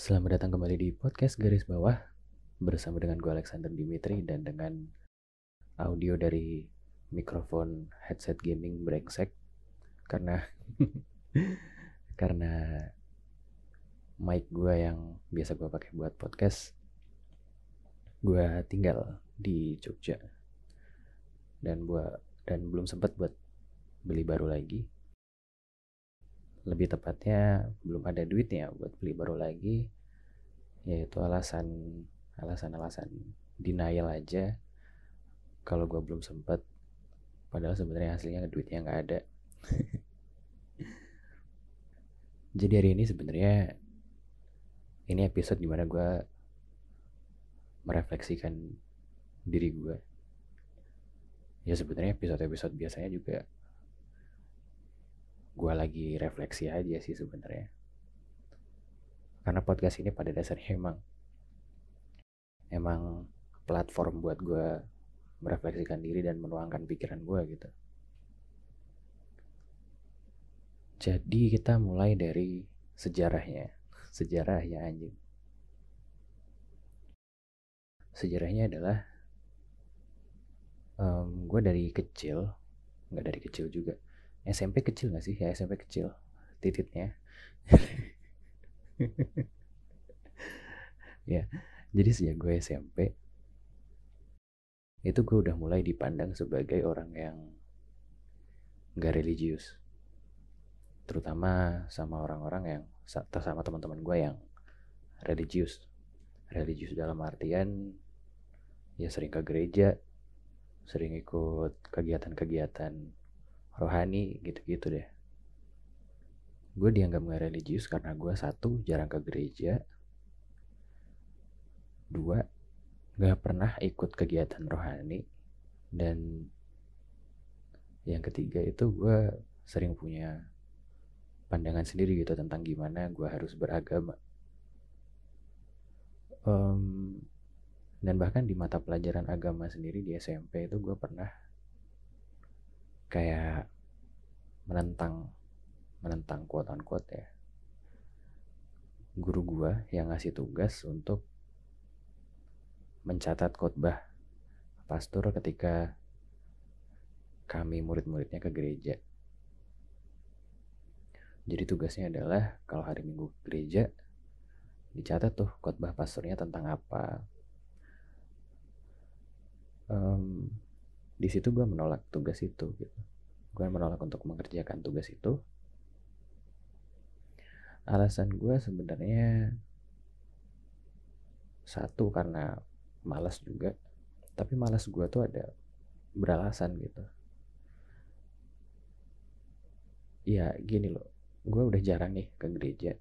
Selamat datang kembali di podcast garis bawah bersama dengan gue Alexander Dimitri dan dengan audio dari mikrofon headset gaming brengsek. Karena karena mic gue yang biasa gue pakai buat podcast gue tinggal di Jogja. Dan buat dan belum sempat buat beli baru lagi lebih tepatnya belum ada duitnya buat beli baru lagi yaitu alasan alasan-alasan denial aja. Kalau gue belum sempat padahal sebenarnya hasilnya duitnya nggak ada. Jadi hari ini sebenarnya ini episode di mana gue merefleksikan diri gue ya sebenarnya episode-episode biasanya juga gue lagi refleksi aja sih sebenarnya. Karena podcast ini pada dasarnya emang emang platform buat gue merefleksikan diri dan menuangkan pikiran gue gitu. Jadi kita mulai dari sejarahnya. Sejarah ya anjing. Sejarahnya adalah um, gue dari kecil nggak dari kecil juga SMP kecil gak sih? Ya SMP kecil tititnya. Ya jadi sejak gue SMP itu gue udah mulai dipandang sebagai orang yang gak religius. Terutama sama orang-orang yang sama teman-teman gue yang religius. Religius dalam artian ya sering ke gereja sering ikut kegiatan-kegiatan rohani gitu-gitu deh. Gue dianggap gak religius karena gue satu jarang ke gereja. Dua gak pernah ikut kegiatan rohani. Dan yang ketiga itu gue sering punya pandangan sendiri gitu tentang gimana gue harus beragama. Um, dan bahkan di mata pelajaran agama sendiri di SMP itu gue pernah kayak menentang menentang quote unquote ya guru gue yang ngasih tugas untuk mencatat khotbah pastor ketika kami murid-muridnya ke gereja. Jadi tugasnya adalah kalau hari Minggu ke gereja dicatat tuh khotbah pastornya tentang apa. Um, di situ gue menolak tugas itu gitu. Gue menolak untuk mengerjakan tugas itu. Alasan gue sebenarnya satu karena malas juga. Tapi malas gue tuh ada beralasan gitu. Ya gini loh. Gue udah jarang nih ke gereja.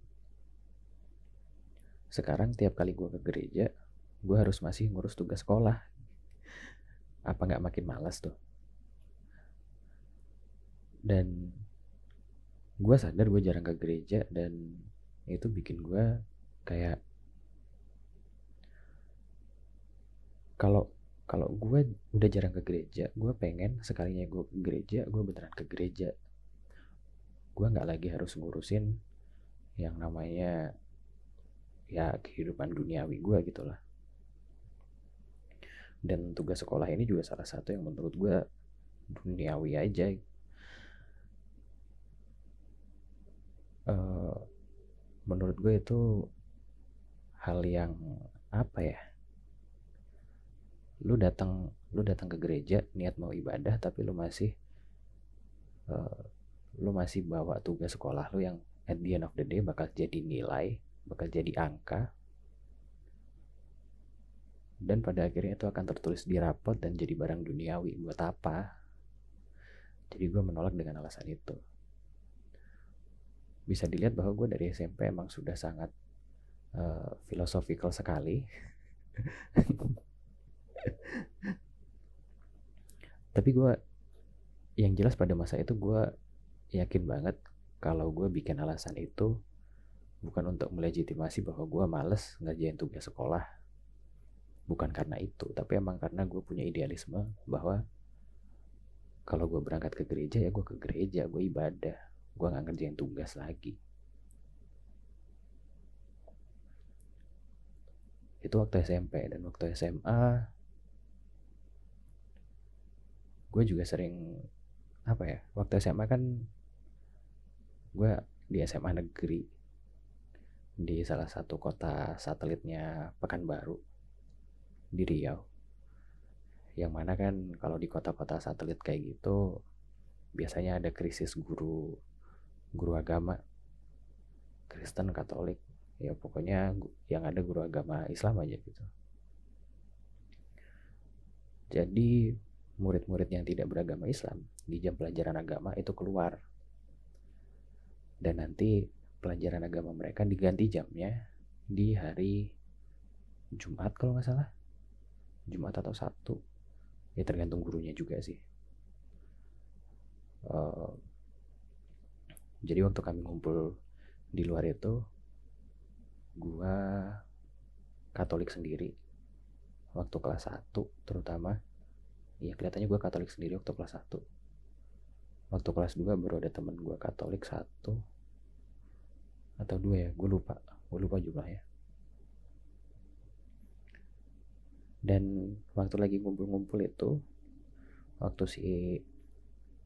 Sekarang tiap kali gue ke gereja gue harus masih ngurus tugas sekolah apa nggak makin malas tuh? Dan gue sadar gue jarang ke gereja dan itu bikin gue kayak kalau kalau gue udah jarang ke gereja gue pengen sekalinya gue ke gereja gue beneran ke gereja. Gue nggak lagi harus ngurusin yang namanya ya kehidupan duniawi gue gitulah dan tugas sekolah ini juga salah satu yang menurut gue duniawi aja. Uh, menurut gue itu hal yang apa ya? Lu datang lu datang ke gereja niat mau ibadah tapi lu masih uh, lu masih bawa tugas sekolah lu yang at the end of the day bakal jadi nilai bakal jadi angka dan pada akhirnya itu akan tertulis di rapot dan jadi barang duniawi. Buat apa? Jadi gue menolak dengan alasan itu. Bisa dilihat bahwa gue dari SMP emang sudah sangat uh, philosophical sekali. Tapi gue yang jelas pada masa itu gue yakin banget kalau gue bikin alasan itu bukan untuk melegitimasi bahwa gue males ngerjain tugas sekolah bukan karena itu tapi emang karena gue punya idealisme bahwa kalau gue berangkat ke gereja ya gue ke gereja gue ibadah gue nggak ngerjain tugas lagi. Itu waktu SMP dan waktu SMA gue juga sering apa ya waktu SMA kan gue di SMA negeri di salah satu kota satelitnya Pekanbaru di Riau. Yang mana kan kalau di kota-kota satelit kayak gitu biasanya ada krisis guru guru agama. Kristen Katolik ya pokoknya yang ada guru agama Islam aja gitu. Jadi murid-murid yang tidak beragama Islam di jam pelajaran agama itu keluar. Dan nanti pelajaran agama mereka diganti jamnya di hari Jumat kalau nggak salah Jumat atau Sabtu. Ya tergantung gurunya juga sih. Uh, jadi waktu kami ngumpul di luar itu gua Katolik sendiri waktu kelas 1 terutama. Ya kelihatannya gua Katolik sendiri waktu kelas 1 waktu kelas 2 baru ada temen gua Katolik satu atau dua ya gue lupa. Gue lupa jumlahnya dan waktu lagi ngumpul-ngumpul itu waktu si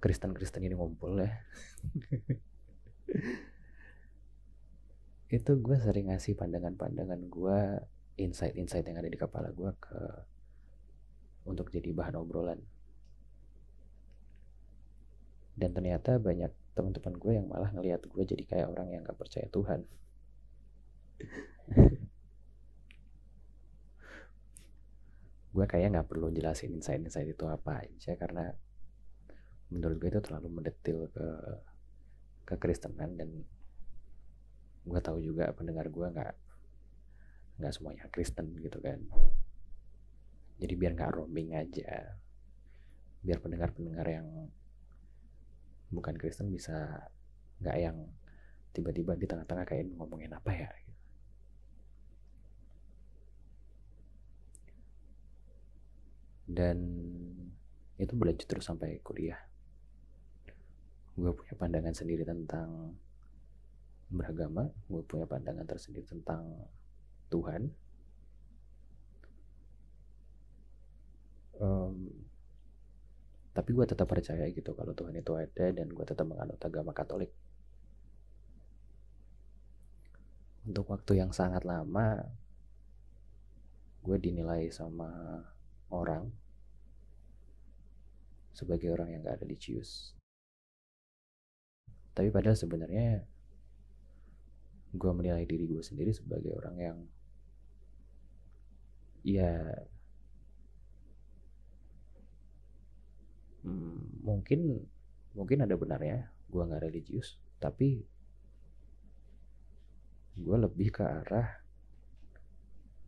Kristen-Kristen ini ngumpul ya. Itu gue sering ngasih pandangan-pandangan gue insight-insight yang ada di kepala gue ke untuk jadi bahan obrolan. Dan ternyata banyak teman-teman gue yang malah ngelihat gue jadi kayak orang yang gak percaya Tuhan gue kayak nggak perlu jelasin insight-insight itu apa aja karena menurut gue itu terlalu mendetil ke kekristenan dan gue tahu juga pendengar gue nggak nggak semuanya Kristen gitu kan. Jadi biar nggak roaming aja biar pendengar-pendengar yang bukan Kristen bisa nggak yang tiba-tiba di tengah-tengah kayak ngomongin apa ya gitu. Dan itu berlanjut terus sampai kuliah. Gue punya pandangan sendiri tentang beragama gue punya pandangan tersendiri tentang Tuhan. Um, tapi gue tetap percaya gitu kalau Tuhan itu ada dan gue tetap menganut agama Katolik. Untuk waktu yang sangat lama gue dinilai sama orang sebagai orang yang gak dicius tapi padahal sebenarnya gue menilai diri gue sendiri sebagai orang yang ya hmm, mungkin mungkin ada benarnya gue nggak religius tapi gue lebih ke arah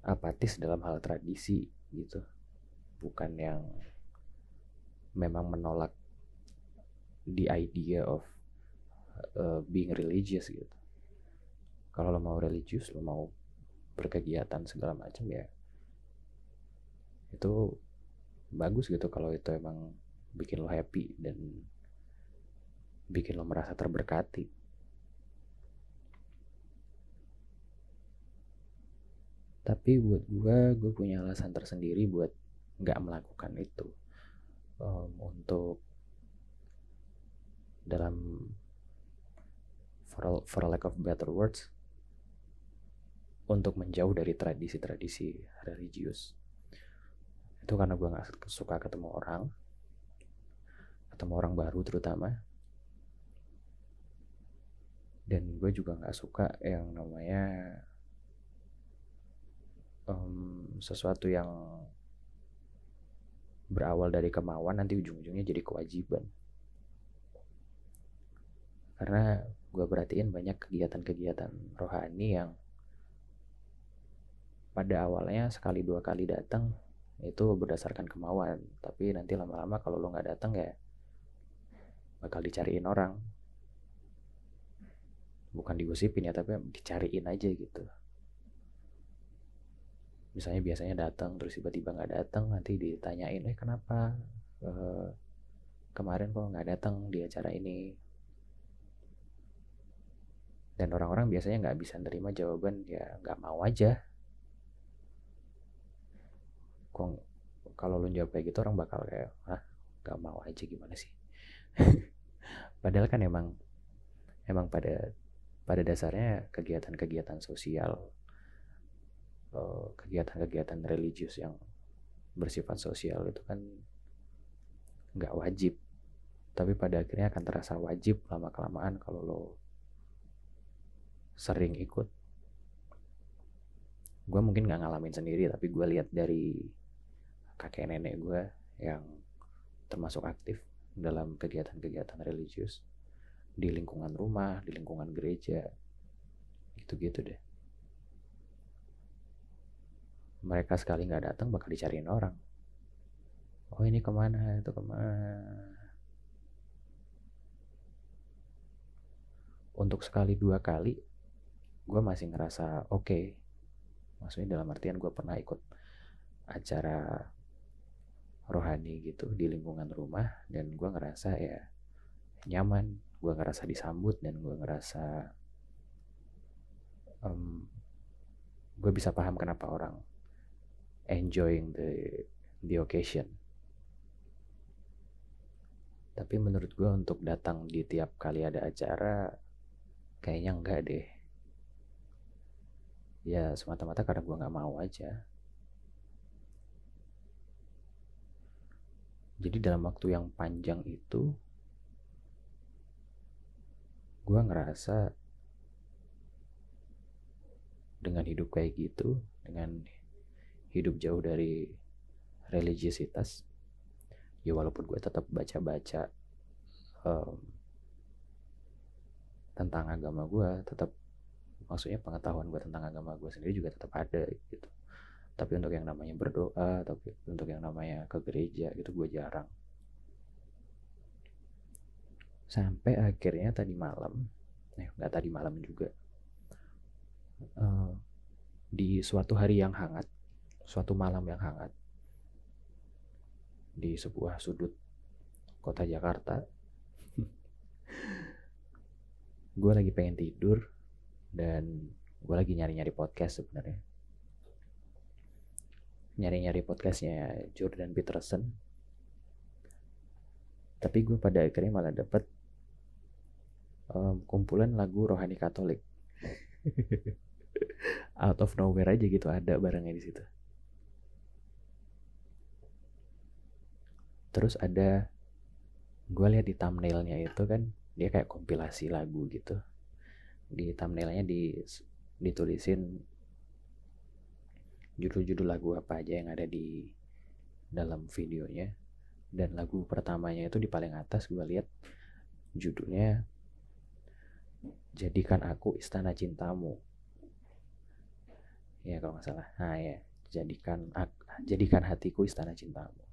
apatis dalam hal tradisi gitu. Bukan yang memang menolak the idea of uh, being religious gitu kalau lo mau religius lo mau berkegiatan segala macam ya itu bagus gitu kalau itu emang bikin lo happy dan bikin lo merasa terberkati. Tapi buat gue, gue punya alasan tersendiri buat nggak melakukan itu. Um, untuk dalam for, a, for a lack of better words, untuk menjauh dari tradisi-tradisi religius. Itu karena gue gak suka ketemu orang, ketemu orang baru terutama dan gue juga nggak suka yang namanya um, sesuatu yang berawal dari kemauan nanti ujung-ujungnya jadi kewajiban. Karena gue perhatiin banyak kegiatan-kegiatan rohani yang pada awalnya sekali dua kali datang itu berdasarkan kemauan. Tapi nanti lama-lama kalau lo nggak datang ya bakal dicariin orang. Bukan digosipin ya tapi dicariin aja gitu misalnya biasanya datang terus tiba-tiba nggak datang nanti ditanyain eh kenapa? E, kemarin kok nggak datang di acara ini? Dan orang-orang biasanya nggak bisa nerima jawaban ya nggak mau aja. Kok kalau lu jawab kayak gitu orang bakal kayak ah gak mau aja gimana sih? Padahal kan emang emang pada pada dasarnya kegiatan-kegiatan sosial kegiatan-kegiatan religius yang bersifat sosial itu kan nggak wajib tapi pada akhirnya akan terasa wajib lama kelamaan kalau lo sering ikut gue mungkin nggak ngalamin sendiri tapi gue lihat dari kakek nenek gue yang termasuk aktif dalam kegiatan-kegiatan religius di lingkungan rumah, di lingkungan gereja, gitu-gitu deh. Mereka sekali nggak datang bakal dicariin orang. Oh ini ke mana, itu ke mana. Untuk sekali dua kali, gue masih ngerasa oke. Okay. Maksudnya dalam artian gue pernah ikut acara rohani gitu di lingkungan rumah dan gue ngerasa ya nyaman gue ngerasa disambut dan gue ngerasa um, gue bisa paham kenapa orang enjoying the the occasion. Tapi menurut gue untuk datang di tiap kali ada acara kayaknya enggak deh. Ya semata-mata karena gue nggak mau aja. Jadi dalam waktu yang panjang itu gue ngerasa dengan hidup kayak gitu, dengan hidup jauh dari religiositas, ya walaupun gue tetap baca-baca um, tentang agama gue, tetap maksudnya pengetahuan gue tentang agama gue sendiri juga tetap ada gitu. Tapi untuk yang namanya berdoa tapi untuk yang namanya ke gereja itu gue jarang. Sampai akhirnya tadi malam eh nggak tadi malam juga uh, di suatu hari yang hangat suatu malam yang hangat di sebuah sudut kota Jakarta. Gue lagi pengen tidur dan gue lagi nyari-nyari podcast sebenarnya. Nyari-nyari podcastnya Jordan Peterson. Tapi gue pada akhirnya malah dapet um, kumpulan lagu rohani Katolik. Out of nowhere aja gitu ada barangnya di situ terus ada gue lihat di thumbnailnya itu kan dia kayak kompilasi lagu gitu. Di thumbnailnya di ditulisin judul-judul lagu apa aja yang ada di dalam videonya. Dan lagu pertamanya itu di paling atas gue lihat judulnya jadikan aku istana cintamu. Ya kalau nggak salah. Nah ya jadikan jadikan hatiku istana cintamu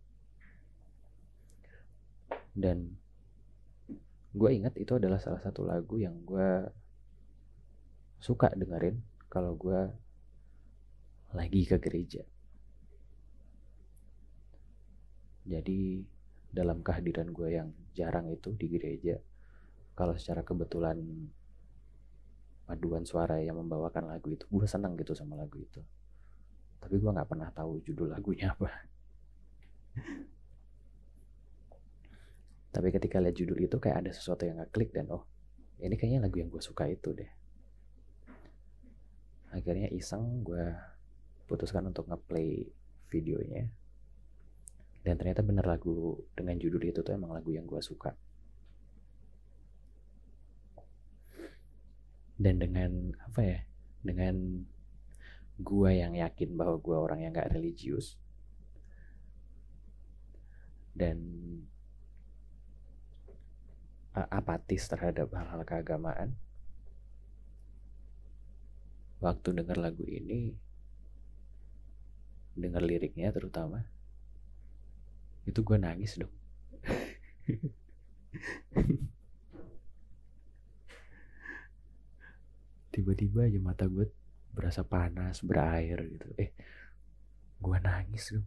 dan gue ingat itu adalah salah satu lagu yang gue suka dengerin kalau gue lagi ke gereja. Jadi dalam kehadiran gue yang jarang itu di gereja, kalau secara kebetulan paduan suara yang membawakan lagu itu, gue senang gitu sama lagu itu. Tapi gue nggak pernah tahu judul lagunya apa. Tapi ketika lihat judul itu kayak ada sesuatu yang ngeklik dan oh ini kayaknya lagu yang gue suka itu deh. Akhirnya iseng gue putuskan untuk ngeplay videonya dan ternyata bener lagu dengan judul itu tuh emang lagu yang gue suka dan dengan apa ya dengan gue yang yakin bahwa gue orang yang gak religius dan apatis terhadap hal-hal keagamaan. Waktu denger lagu ini dengar liriknya terutama itu gue nangis dong tiba-tiba aja mata gue berasa panas berair gitu. Eh gue nangis dong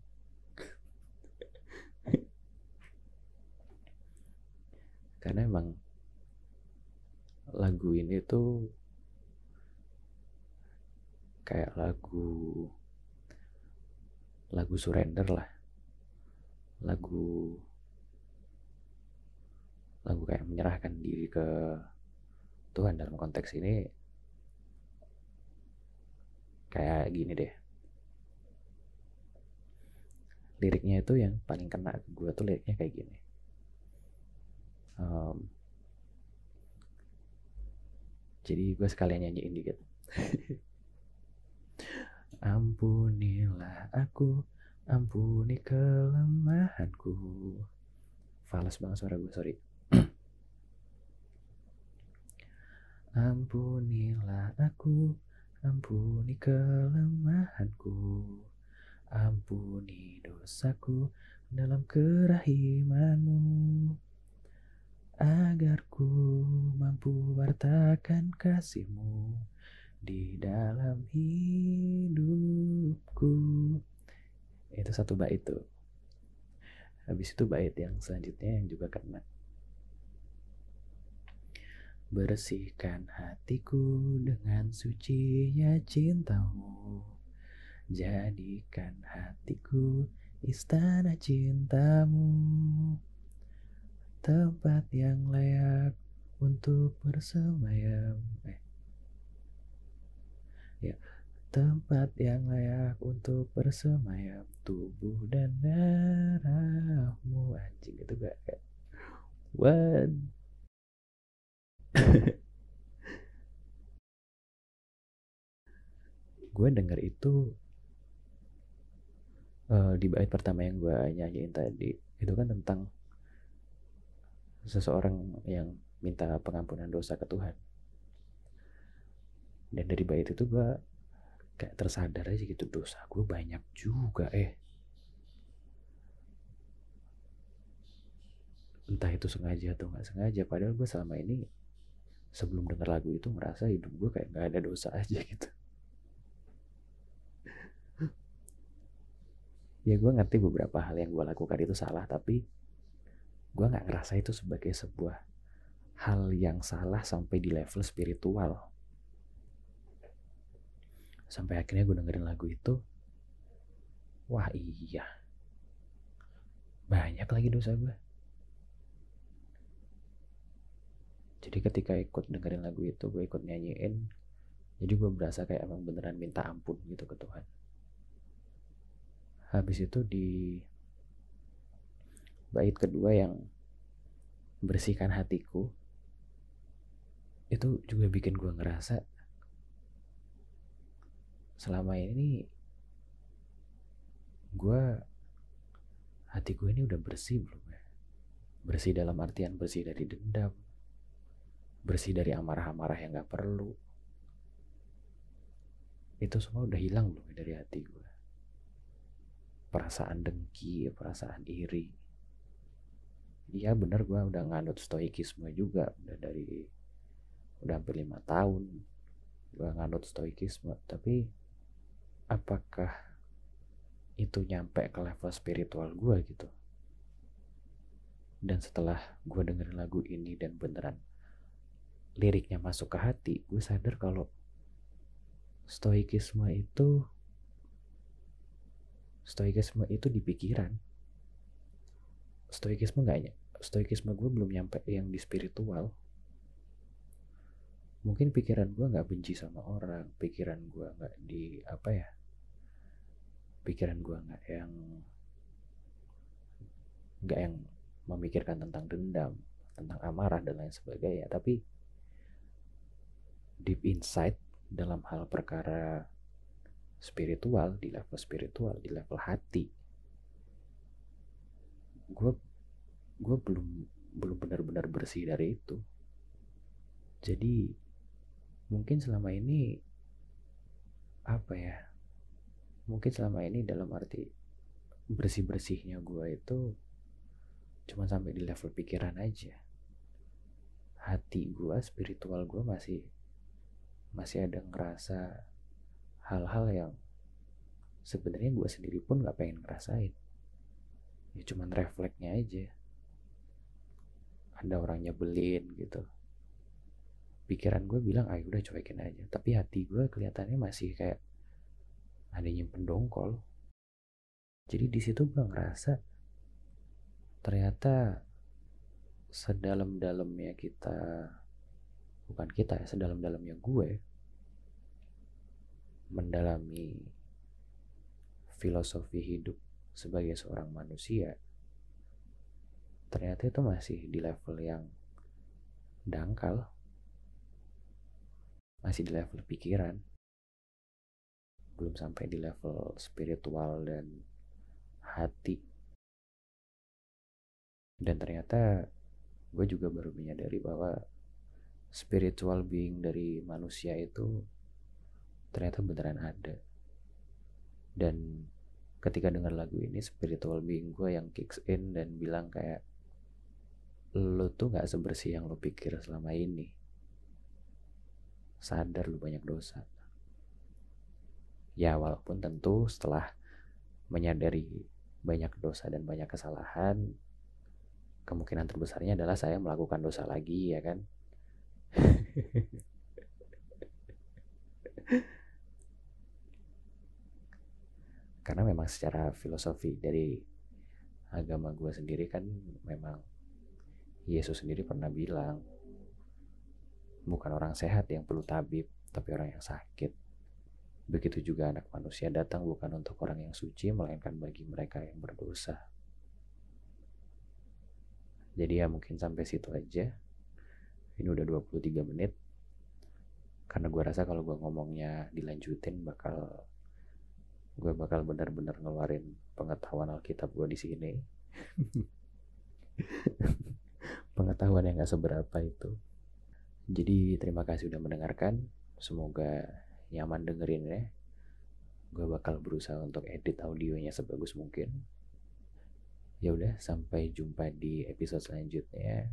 karena emang lagu ini tuh kayak lagu lagu surrender lah. Lagu lagu kayak menyerahkan diri ke Tuhan dalam konteks ini kayak gini deh. Liriknya itu yang paling kena ke gue tuh liriknya kayak gini um, jadi gue sekalian nyanyiin dikit. Ampunilah aku ampuni kelemahanku. Fals banget suara gue sorry. Ampunilah aku ampuni kelemahanku. Ampuni dosaku dalam kerahimanmu agar ku mampu wartakan kasihmu di dalam hidupku. Itu satu bait itu habis itu bait yang selanjutnya yang juga kena. Bersihkan hatiku dengan sucinya cintamu. Jadikan hatiku istana cintamu tempat yang layak untuk bersemayam. Eh. Ya tempat yang layak untuk bersemayam. Tubuh dan darahmu. Anjing itu gak kayak what gue denger itu uh, di bait pertama yang gue nyanyiin tadi itu kan tentang seseorang yang minta pengampunan dosa ke Tuhan. Dan dari bait itu gue kayak tersadar aja gitu dosa gue banyak juga eh. Entah itu sengaja atau nggak sengaja padahal gue selama ini sebelum denger lagu itu ngerasa hidup gue kayak nggak ada dosa aja gitu. Ya gue ngerti beberapa hal yang gue lakukan itu salah tapi gue nggak ngerasa itu sebagai sebuah hal yang salah sampai di level spiritual. Sampai akhirnya gue dengerin lagu itu wah iya. Banyak lagi dosa gue jadi ketika ikut dengerin lagu itu gue ikut nyanyiin jadi gue berasa kayak emang beneran minta ampun gitu ke Tuhan. Habis itu di bait kedua yang bersihkan hatiku itu juga bikin gue ngerasa selama ini gue hati gue ini udah bersih belum ya? Bersih dalam artian bersih dari dendam bersih dari amarah-amarah yang gak perlu. Itu semua udah hilang belum ya dari hati gue perasaan dengki perasaan iri iya bener gue udah nganut stoikisme juga udah dari udah hampir lima tahun gue nganut stoikisme. Tapi apakah itu nyampe ke level spiritual gue gitu? Dan setelah gue dengerin lagu ini dan beneran liriknya masuk ke hati gue sadar kalau stoikisme itu stoikisme itu di pikiran stoikisme enggaknya stoikisme gue belum nyampe yang di spiritual. Mungkin pikiran gue nggak benci sama orang pikiran gue nggak di apa ya pikiran gue nggak yang nggak yang memikirkan tentang dendam tentang amarah dan lain sebagainya. Tapi deep inside dalam hal perkara spiritual di level spiritual di level hati gue gue belum belum benar-benar bersih dari itu. Jadi mungkin selama ini apa ya mungkin selama ini dalam arti bersih bersihnya gue itu cuma sampai di level pikiran aja. Hati gue spiritual gue masih masih ada ngerasa hal-hal yang sebenarnya gue sendiri pun nggak pengen ngerasain ya cuman refleksnya aja. Ada orang nyebelin gitu. Pikiran gue bilang ayo udah cuekin aja. Tapi hati gue kelihatannya masih kayak ada nyimpen dongkol. Jadi di situ gue ngerasa ternyata sedalam-dalamnya kita bukan kita ya sedalam-dalamnya gue mendalami filosofi hidup sebagai seorang manusia ternyata itu masih di level yang dangkal. Masih di level pikiran. Belum sampai di level spiritual dan hati. Dan ternyata gue juga baru menyadari bahwa spiritual being dari manusia itu ternyata beneran ada. Dan ketika dengar lagu ini spiritual being gue yang kicks in dan bilang kayak lo tuh gak sebersih yang lo pikir selama ini. Sadar lo banyak dosa. Ya walaupun tentu setelah menyadari banyak dosa dan banyak kesalahan kemungkinan terbesarnya adalah saya melakukan dosa lagi ya kan karena memang secara filosofi dari agama gue sendiri kan memang Yesus sendiri pernah bilang bukan orang sehat yang perlu tabib tapi orang yang sakit. Begitu juga anak manusia datang bukan untuk orang yang suci melainkan bagi mereka yang berdosa. Jadi ya mungkin sampai situ aja. Ini udah 23 menit. Karena gue rasa kalau gue ngomongnya dilanjutin bakal gue bakal benar-benar ngeluarin pengetahuan Alkitab gue di sini. Pengetahuan yang gak seberapa itu. Jadi terima kasih udah mendengarkan. Semoga nyaman dengerin ya gue bakal berusaha untuk edit audionya sebagus mungkin. Ya udah sampai jumpa di episode selanjutnya.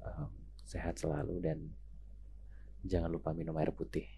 Um, sehat selalu dan jangan lupa minum air putih